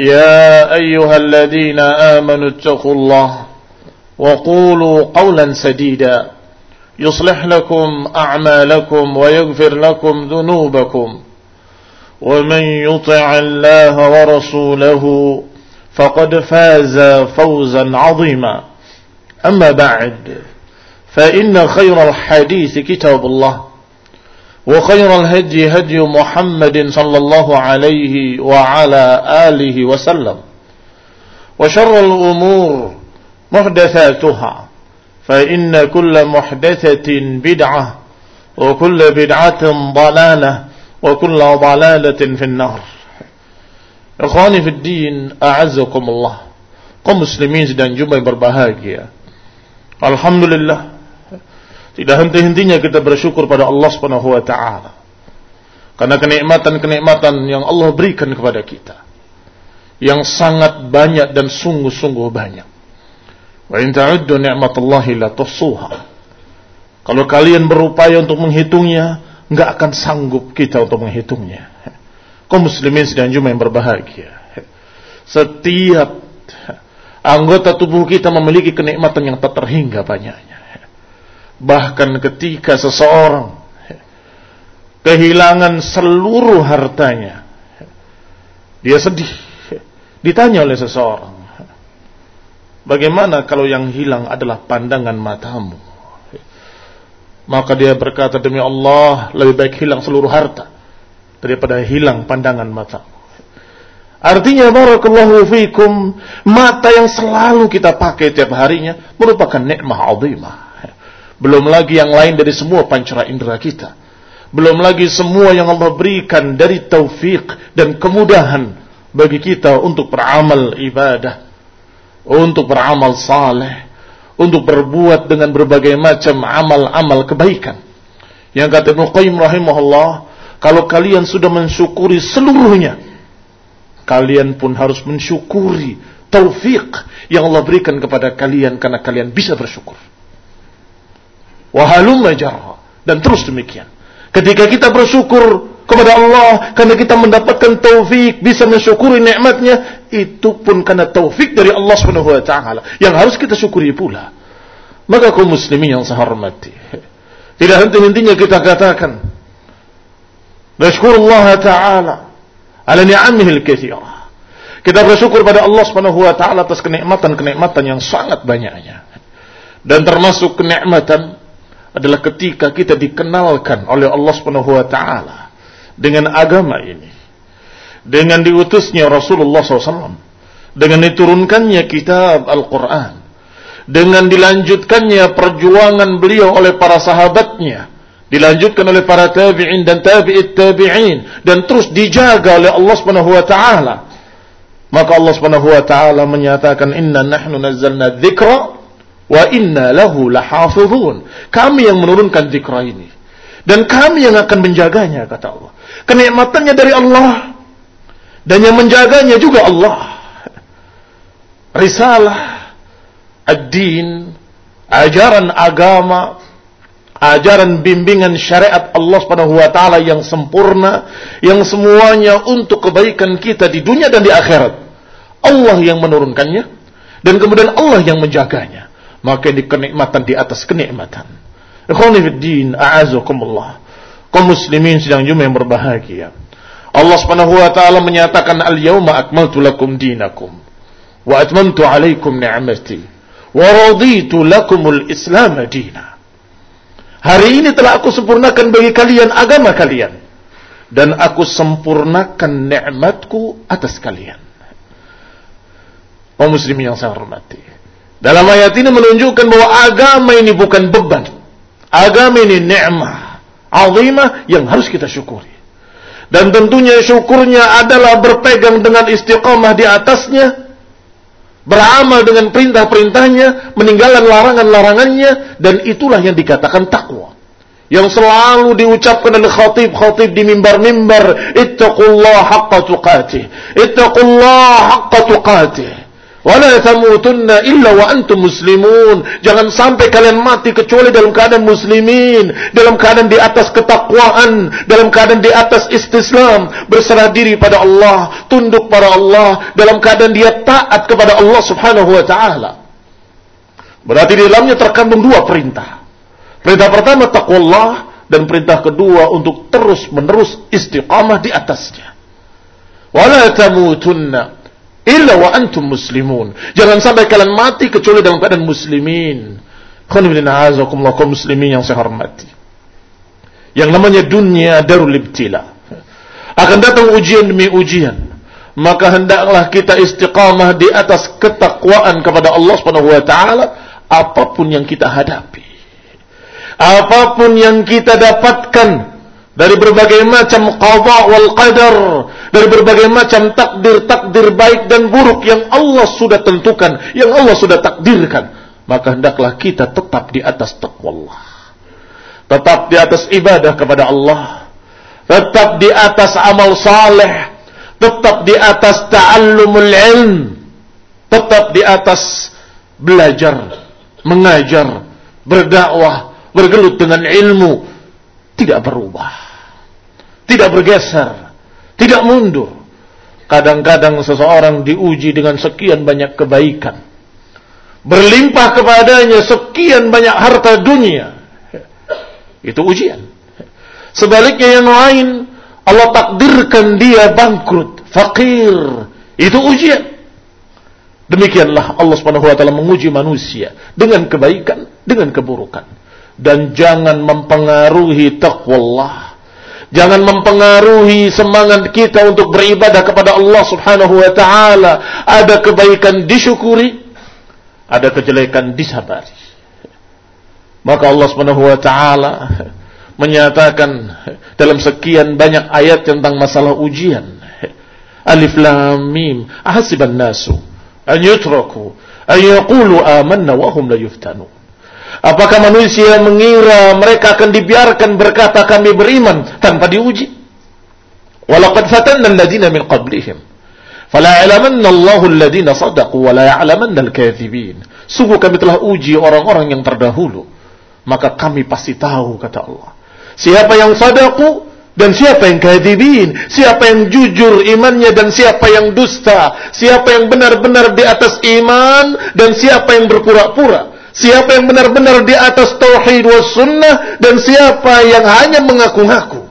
يا أيها الذين آمنوا اتقوا الله وقولوا قولا سديدا يصلح لكم أعمالكم ويغفر لكم ذنوبكم ومن يطع الله ورسوله فقد فاز فوزا عظيما أما بعد فإن خير الحديث كتاب الله وخير الهدي هدي محمد صلى الله عليه وعلى آله وسلم. وشر الأمور محدثاتها فإن كل محدثة بدعة وكل بدعة ضلالة وكل ضلالة في النار. إخواني في الدين أعزكم الله. kaum muslimin sedang jumpa berbahagia Alhamdulillah Tidak henti-hentinya kita bersyukur pada Allah Subhanahu wa taala. Karena kenikmatan-kenikmatan yang Allah berikan kepada kita yang sangat banyak dan sungguh-sungguh banyak. Wa in ta'uddu ni'matallahi la tuhsuha. Kalau kalian berupaya untuk menghitungnya, enggak akan sanggup kita untuk menghitungnya. Kau muslimin sedang jumpa yang berbahagia. Setiap anggota tubuh kita memiliki kenikmatan yang tak terhingga banyaknya. Bahkan ketika seseorang kehilangan seluruh hartanya, dia sedih. Ditanya oleh seseorang, bagaimana kalau yang hilang adalah pandangan matamu? Maka dia berkata, demi Allah, lebih baik hilang seluruh harta daripada hilang pandangan matamu. Artinya barakallahu fikum mata yang selalu kita pakai tiap harinya merupakan nikmah azimah. Belum lagi yang lain dari semua pancara indera kita. Belum lagi semua yang Allah berikan dari taufik dan kemudahan bagi kita untuk beramal ibadah. Untuk beramal saleh. Untuk berbuat dengan berbagai macam amal-amal kebaikan. Yang kata Ibn Qayyim rahimahullah. Kalau kalian sudah mensyukuri seluruhnya. Kalian pun harus mensyukuri taufik yang Allah berikan kepada kalian. Karena kalian bisa bersyukur. Wahalumma jarha. Dan terus demikian. Ketika kita bersyukur kepada Allah karena kita mendapatkan taufik bisa mensyukuri nikmatnya itu pun karena taufik dari Allah Subhanahu wa taala yang harus kita syukuri pula. Maka kaum muslimin yang saya hormati. Tidak henti-hentinya kita katakan Bersyukurullah taala ala ni'amihi al-katsirah. Kita bersyukur pada Allah Subhanahu wa taala atas kenikmatan-kenikmatan yang sangat banyaknya. Dan termasuk kenikmatan adalah ketika kita dikenalkan oleh Allah Subhanahu wa taala dengan agama ini. Dengan diutusnya Rasulullah SAW. Dengan diturunkannya kitab Al-Quran. Dengan dilanjutkannya perjuangan beliau oleh para sahabatnya. Dilanjutkan oleh para tabi'in dan tabi'it tabi'in. Dan terus dijaga oleh Allah Subhanahu wa ta'ala. Maka Allah Subhanahu wa ta'ala menyatakan inna nahnu nazzalna dzikra wa inna lahu. Kami yang menurunkan zikra ini dan kami yang akan menjaganya kata Allah. Kenikmatannya dari Allah dan yang menjaganya juga Allah. Risalah ad-din ajaran agama, ajaran bimbingan syariat Allah Subhanahu wa taala yang sempurna, yang semuanya untuk kebaikan kita di dunia dan di akhirat. Allah yang menurunkannya dan kemudian Allah yang menjaganya. Maka ini kenikmatan di atas kenikmatan. Ikhwani fiddin, a'azakumullah. Kaum muslimin sedang jumlah yang berbahagia. Allah Subhanahu wa taala menyatakan al-yauma akmaltu lakum dinakum wa atmamtu alaikum ni'mati wa raditu lakumul Islam dina. Hari ini telah aku sempurnakan bagi kalian agama kalian dan aku sempurnakan nikmatku atas kalian. Kaum muslimin yang saya hormati. Dalam ayat ini menunjukkan bahwa agama ini bukan beban. Agama ini nikmat azimah yang harus kita syukuri. Dan tentunya syukurnya adalah berpegang dengan istiqamah di atasnya, beramal dengan perintah-perintahnya, meninggalkan larangan-larangannya, dan itulah yang dikatakan takwa. Yang selalu diucapkan oleh khatib-khatib di mimbar-mimbar, ittaqullah haqqa tuqatih, ittaqullah haqqa tuqatih. Wala tamutunna illa wa antum muslimun. Jangan sampai kalian mati kecuali dalam keadaan muslimin, dalam keadaan di atas ketakwaan, dalam keadaan di atas istislam, berserah diri pada Allah, tunduk pada Allah, dalam keadaan dia taat kepada Allah Subhanahu wa taala. Berarti di dalamnya terkandung dua perintah. Perintah pertama takwallah dan perintah kedua untuk terus-menerus istiqamah di atasnya. Wala tamutunna illa wa antum muslimun. Jangan sampai kalian mati kecuali dalam keadaan muslimin. Khonibina azakumullah kaum muslimin yang saya hormati. Yang namanya dunia darul ibtila. Akan datang ujian demi ujian. Maka hendaklah kita istiqamah di atas ketakwaan kepada Allah Subhanahu wa taala apa pun yang kita hadapi. Apa pun yang kita dapatkan dari berbagai macam qada wal qadar, dari berbagai macam takdir-takdir baik dan buruk yang Allah sudah tentukan, yang Allah sudah takdirkan, maka hendaklah kita tetap di atas taqwa Allah. Tetap di atas ibadah kepada Allah. Tetap di atas amal saleh, tetap di atas ta'allumul ilm, tetap di atas belajar, mengajar, berdakwah, bergelut dengan ilmu, tidak berubah tidak bergeser, tidak mundur. Kadang-kadang seseorang diuji dengan sekian banyak kebaikan. Berlimpah kepadanya sekian banyak harta dunia. Itu ujian. Sebaliknya yang lain, Allah takdirkan dia bangkrut, fakir. Itu ujian. Demikianlah Allah Subhanahu wa taala menguji manusia dengan kebaikan, dengan keburukan. Dan jangan mempengaruhi taqwa Allah Jangan mempengaruhi semangat kita untuk beribadah kepada Allah Subhanahu wa taala. Ada kebaikan disyukuri, ada kejelekan disabari. Maka Allah Subhanahu wa taala menyatakan dalam sekian banyak ayat tentang masalah ujian. Alif lam mim. Ahasiban nasu an yutraku an yaqulu amanna wa hum la yuftanun. Apakah manusia mengira mereka akan dibiarkan berkata kami beriman tanpa diuji? Walaqad fatanna alladziina min qablihim. Fala ya'lamanna Allahu alladziina sadaqu wa la ya'lamanna al-kadzibin. Sungguh kami telah uji orang-orang yang terdahulu, maka kami pasti tahu kata Allah. Siapa yang sadaku dan siapa yang kadzibin, siapa yang jujur imannya dan siapa yang dusta, siapa yang benar-benar di atas iman dan siapa yang berpura-pura. Siapa yang benar-benar di atas tauhid was sunnah dan siapa yang hanya mengaku-ngaku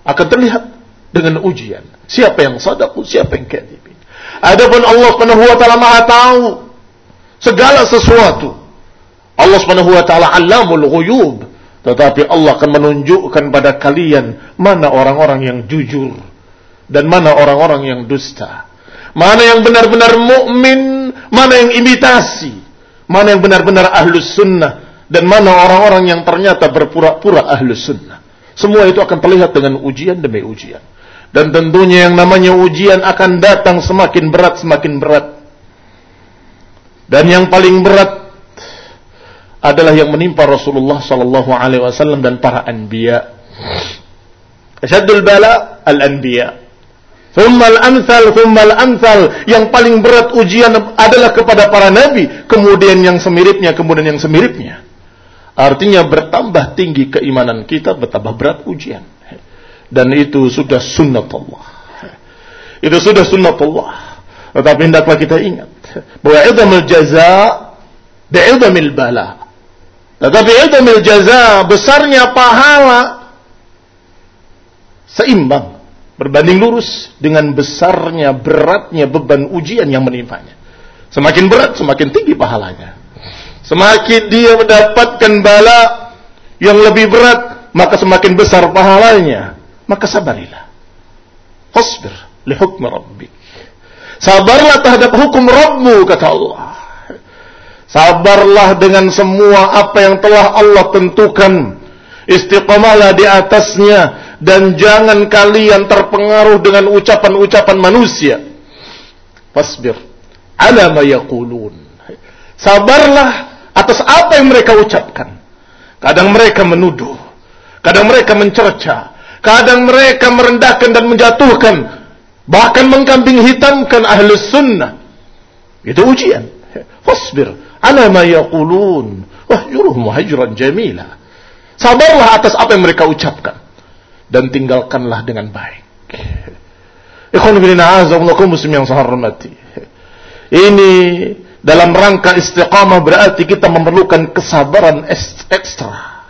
akan terlihat dengan ujian. Siapa yang sadaku, siapa yang kadzibin. Adapun Allah Subhanahu wa taala Maha tahu segala sesuatu. Allah Subhanahu wa taala Allamul Ghuyub. Tetapi Allah akan menunjukkan pada kalian mana orang-orang yang jujur dan mana orang-orang yang dusta. Mana yang benar-benar mukmin, mana yang imitasi mana yang benar-benar ahlus sunnah dan mana orang-orang yang ternyata berpura-pura ahlus sunnah. Semua itu akan terlihat dengan ujian demi ujian. Dan tentunya yang namanya ujian akan datang semakin berat semakin berat. Dan yang paling berat adalah yang menimpa Rasulullah sallallahu alaihi wasallam dan para anbiya. Asyaddul bala al-anbiya. Thumma al-amthal, thumma al-amthal. Yang paling berat ujian adalah kepada para nabi, kemudian yang semiripnya, kemudian yang semiripnya. Artinya bertambah tinggi keimanan kita, bertambah berat ujian. Dan itu sudah sunnatullah. Itu sudah sunnatullah. Tetapi hendaklah kita ingat bahwa idamul jaza bi'idamil bala. Tetapi idamil jaza besarnya pahala seimbang berbanding lurus dengan besarnya beratnya beban ujian yang menimpanya. Semakin berat semakin tinggi pahalanya. Semakin dia mendapatkan bala yang lebih berat, maka semakin besar pahalanya. Maka sabarilah. Fasbir li hukmi rabbik. Sabarlah terhadap hukum Rabbmu kata Allah. Sabarlah dengan semua apa yang telah Allah tentukan. Istiqamalah di atasnya dan jangan kalian terpengaruh dengan ucapan-ucapan manusia. Fasbir ala ma. Sabarlah atas apa yang mereka ucapkan. Kadang mereka menuduh, kadang mereka mencerca, kadang mereka merendahkan dan menjatuhkan, bahkan mengkambing hitamkan ahli sunnah. Itu ujian. Fasbir ala ma yaqulun. Wahjuruhum hajran jamila. Sabarlah atas apa yang mereka ucapkan dan tinggalkanlah dengan baik. Ikhwan azakumullah muslim yang hormati. Ini dalam rangka istiqamah berarti kita memerlukan kesabaran ekstra.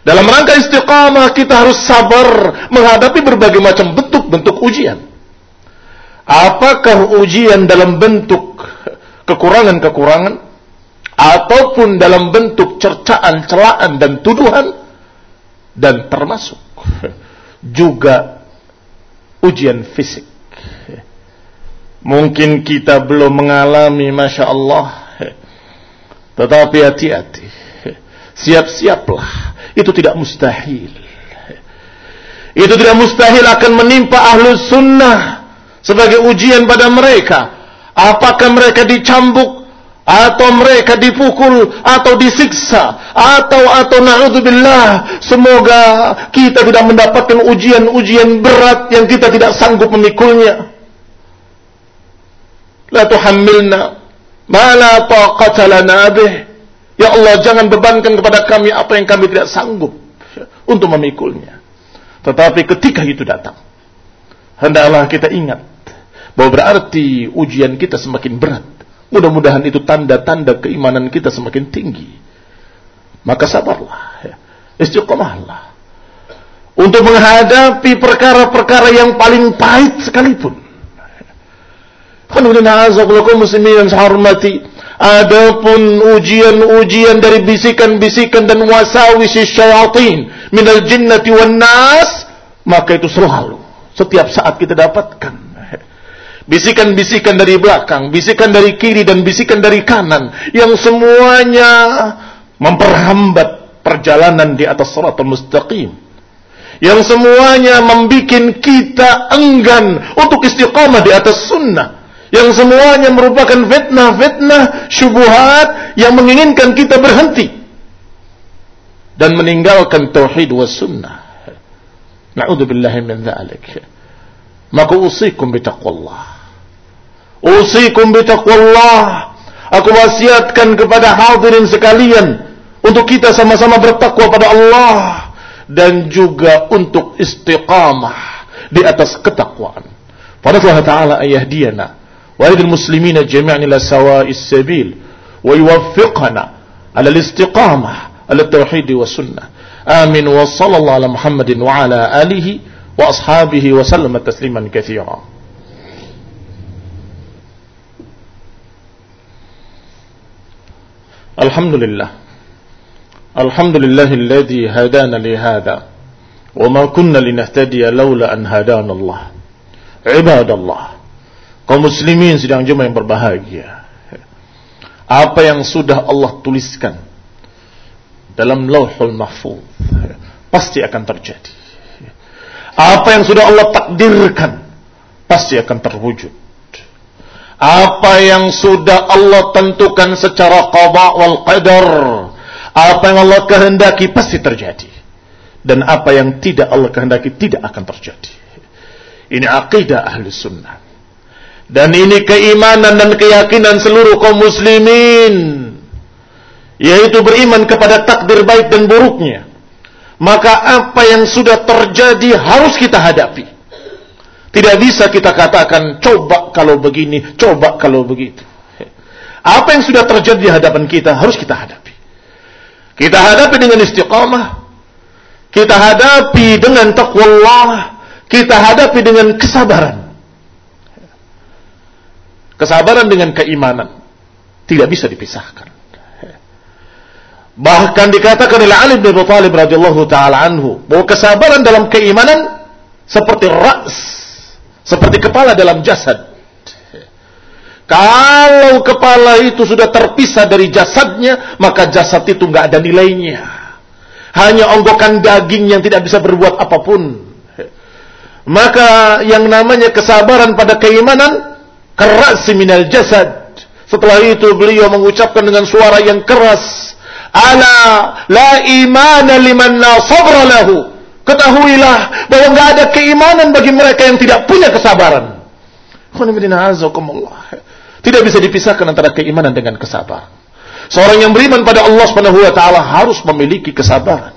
Dalam rangka istiqamah kita harus sabar menghadapi berbagai macam bentuk-bentuk ujian. Apakah ujian dalam bentuk kekurangan-kekurangan ataupun dalam bentuk cercaan, celaan dan tuduhan dan termasuk juga ujian fisik. Mungkin kita belum mengalami Masya Allah. Tetapi hati-hati. Siap-siaplah. Itu tidak mustahil. Itu tidak mustahil akan menimpa ahlu sunnah. Sebagai ujian pada mereka. Apakah mereka dicambuk atau mereka dipukul atau disiksa. Atau atau naudzubillah semoga kita tidak mendapatkan ujian-ujian berat yang kita tidak sanggup memikulnya. La tuhammilna ma la taqata lana bih. Ya Allah jangan bebankan kepada kami apa yang kami tidak sanggup untuk memikulnya. Tetapi ketika itu datang hendaklah kita ingat bahwa berarti ujian kita semakin berat Mudah-mudahan itu tanda-tanda keimanan kita semakin tinggi. Maka sabarlah. Ya. Istiqomahlah. Untuk menghadapi perkara-perkara yang paling pahit sekalipun. muslimin hormati. Adapun ujian-ujian dari bisikan-bisikan dan wasawis syaitan minal jinnati wan nas maka itu selalu setiap saat kita dapatkan Bisikan-bisikan dari belakang, bisikan dari kiri dan bisikan dari kanan yang semuanya memperhambat perjalanan di atas suratul mustaqim. Yang semuanya membuat kita enggan untuk istiqamah di atas sunnah. Yang semuanya merupakan fitnah-fitnah, syubuhat yang menginginkan kita berhenti dan meninggalkan tauhid was sunnah. Na'udzubillahi min dzalik. Maka usikum bitaqwallah. Usikum bitaqwallah. Aku wasiatkan kepada hadirin sekalian untuk kita sama-sama bertakwa pada Allah dan juga untuk istiqamah di atas ketakwaan. Allah Ta'ala ayahdiyana wa aydil muslimina jami'an ila sawa'is sabil wa yuwaffiqana ala al-istiqamah ala tauhid wa sunnah. Amin wa sallallahu ala Muhammadin wa ala alihi وأصحابه وسلم تسليما كثيرا الحمد لله الحمد لله الذي هدانا لهذا وما كنا لنهتدي لولا أن هدانا الله عباد الله kaum muslimin sedang jemaah yang berbahagia. Apa yang sudah Allah tuliskan dalam lauhul mahfuz pasti akan terjadi apa yang sudah Allah takdirkan pasti akan terwujud apa yang sudah Allah tentukan secara qada wal qadar apa yang Allah kehendaki pasti terjadi dan apa yang tidak Allah kehendaki tidak akan terjadi ini akidah ahli sunnah Dan ini keimanan dan keyakinan seluruh kaum muslimin. Yaitu beriman kepada takdir baik dan buruknya. Maka apa yang sudah terjadi harus kita hadapi. Tidak bisa kita katakan coba kalau begini, coba kalau begitu. Apa yang sudah terjadi di hadapan kita harus kita hadapi. Kita hadapi dengan istiqamah. Kita hadapi dengan taqwa Allah. Kita hadapi dengan kesabaran. Kesabaran dengan keimanan tidak bisa dipisahkan. Bahkan dikatakan oleh Ali bin Abi Thalib radhiyallahu taala anhu bahwa kesabaran dalam keimanan seperti ras, seperti kepala dalam jasad. Kalau kepala itu sudah terpisah dari jasadnya, maka jasad itu nggak ada nilainya. Hanya onggokan daging yang tidak bisa berbuat apa pun. Maka yang namanya kesabaran pada keimanan keras minal jasad. Setelah itu beliau mengucapkan dengan suara yang keras, "Ala la imana liman la sabra lahu." Ketahuilah bahwa enggak ada keimanan bagi mereka yang tidak punya kesabaran. Tidak bisa dipisahkan antara keimanan dengan kesabaran. Seorang yang beriman pada Allah Subhanahu wa taala harus memiliki kesabaran.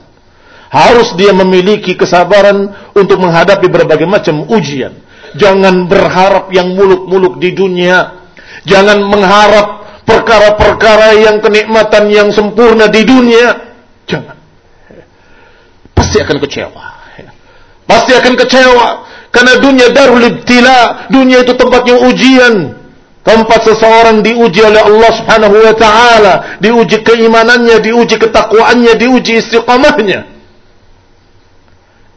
Harus dia memiliki kesabaran untuk menghadapi berbagai macam ujian. Jangan berharap yang muluk-muluk di dunia. Jangan mengharap perkara-perkara yang kenikmatan yang sempurna di dunia. Jangan. Pasti akan kecewa. Pasti akan kecewa. Karena dunia darul ibtila. Dunia itu tempatnya ujian. Tempat seseorang diuji oleh Allah subhanahu wa ta'ala. Diuji keimanannya, diuji ketakwaannya, diuji istiqamahnya.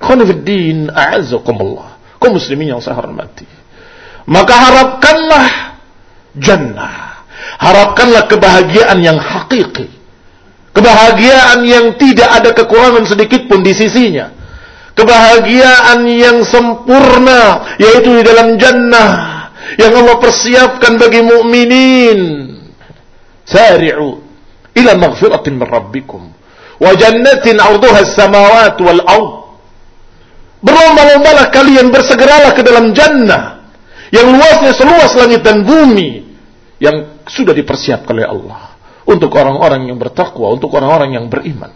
Khonifuddin a'azakumullah kaum muslimin yang saya hormati. Maka harapkanlah jannah. Harapkanlah kebahagiaan yang hakiki. Kebahagiaan yang tidak ada kekurangan sedikit pun di sisinya. Kebahagiaan yang sempurna yaitu di dalam jannah yang Allah persiapkan bagi mukminin. Sari'u ila maghfiratin min rabbikum wa jannatin 'arduha as-samawati wal ardh Berlomba-lombalah kalian bersegeralah ke dalam jannah yang luasnya seluas langit dan bumi yang sudah dipersiapkan oleh Allah untuk orang-orang yang bertakwa, untuk orang-orang yang beriman.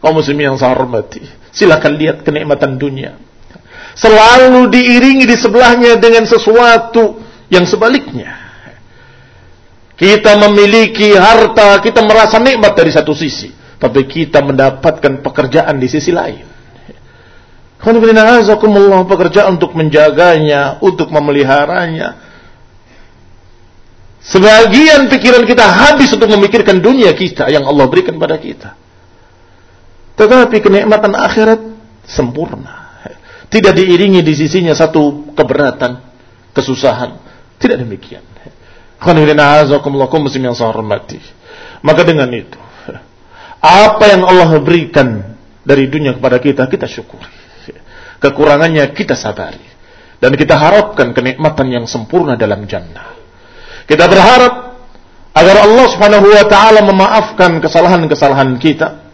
Kaum muslimin yang saya hormati, silakan lihat kenikmatan dunia. Selalu diiringi di sebelahnya dengan sesuatu yang sebaliknya. Kita memiliki harta, kita merasa nikmat dari satu sisi, tapi kita mendapatkan pekerjaan di sisi lain pekerjaan untuk menjaganya, untuk memeliharanya. Sebagian pikiran kita habis untuk memikirkan dunia kita yang Allah berikan pada kita. Tetapi kenikmatan akhirat sempurna. Tidak diiringi di sisinya satu keberatan, kesusahan. Tidak demikian. Maka dengan itu, apa yang Allah berikan dari dunia kepada kita, kita syukuri kekurangannya kita sabari dan kita harapkan kenikmatan yang sempurna dalam jannah. Kita berharap agar Allah Subhanahu wa taala memaafkan kesalahan-kesalahan kita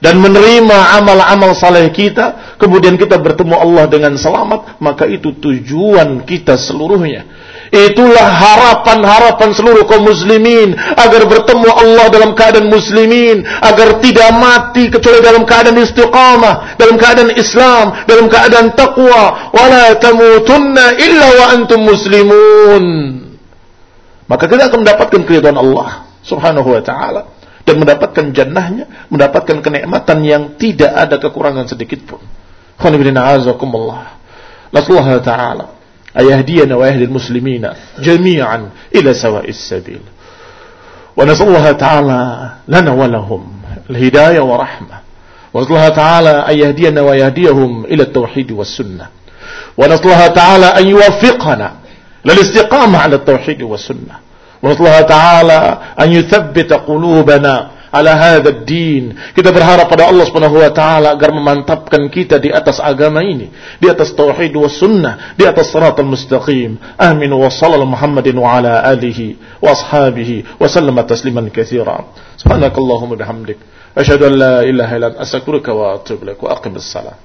dan menerima amal-amal saleh kita, kemudian kita bertemu Allah dengan selamat, maka itu tujuan kita seluruhnya. Itulah harapan-harapan seluruh kaum muslimin agar bertemu Allah dalam keadaan muslimin, agar tidak mati kecuali dalam keadaan istiqamah, dalam keadaan Islam, dalam keadaan taqwa, wala tamutunna illa wa antum muslimun maka kita akan mendapatkan keridhaan Allah Subhanahu wa taala dan mendapatkan jannahnya, mendapatkan kenikmatan yang tidak ada kekurangan sedikit pun. Khana bin a'azakumullah. Nasallahu taala ayahdiyana wa yahdil muslimina jami'an ila sawa'is sabil. Wa nasallahu taala lana wa lahum al-hidayah wa rahmah. Wa nasallahu taala ayahdiyana wa yahdiyahum ila at-tauhid was sunnah. Wa taala an yuwaffiqana للاستقامة على التوحيد والسنة ونسأل الله تعالى أن يثبت قلوبنا ala hadzal din. Kita berharap pada Allah Subhanahu wa taala agar memantapkan kita di atas agama ini, di atas tauhid was sunnah, di atas siratal mustaqim. Amin wa sallallahu Muhammadin wa ala alihi wa ashabihi wa sallama tasliman katsira. Subhanakallahumma bihamdik. Asyhadu an la ilaha illa anta astaghfiruka wa atubu ilaik wa aqimis salat.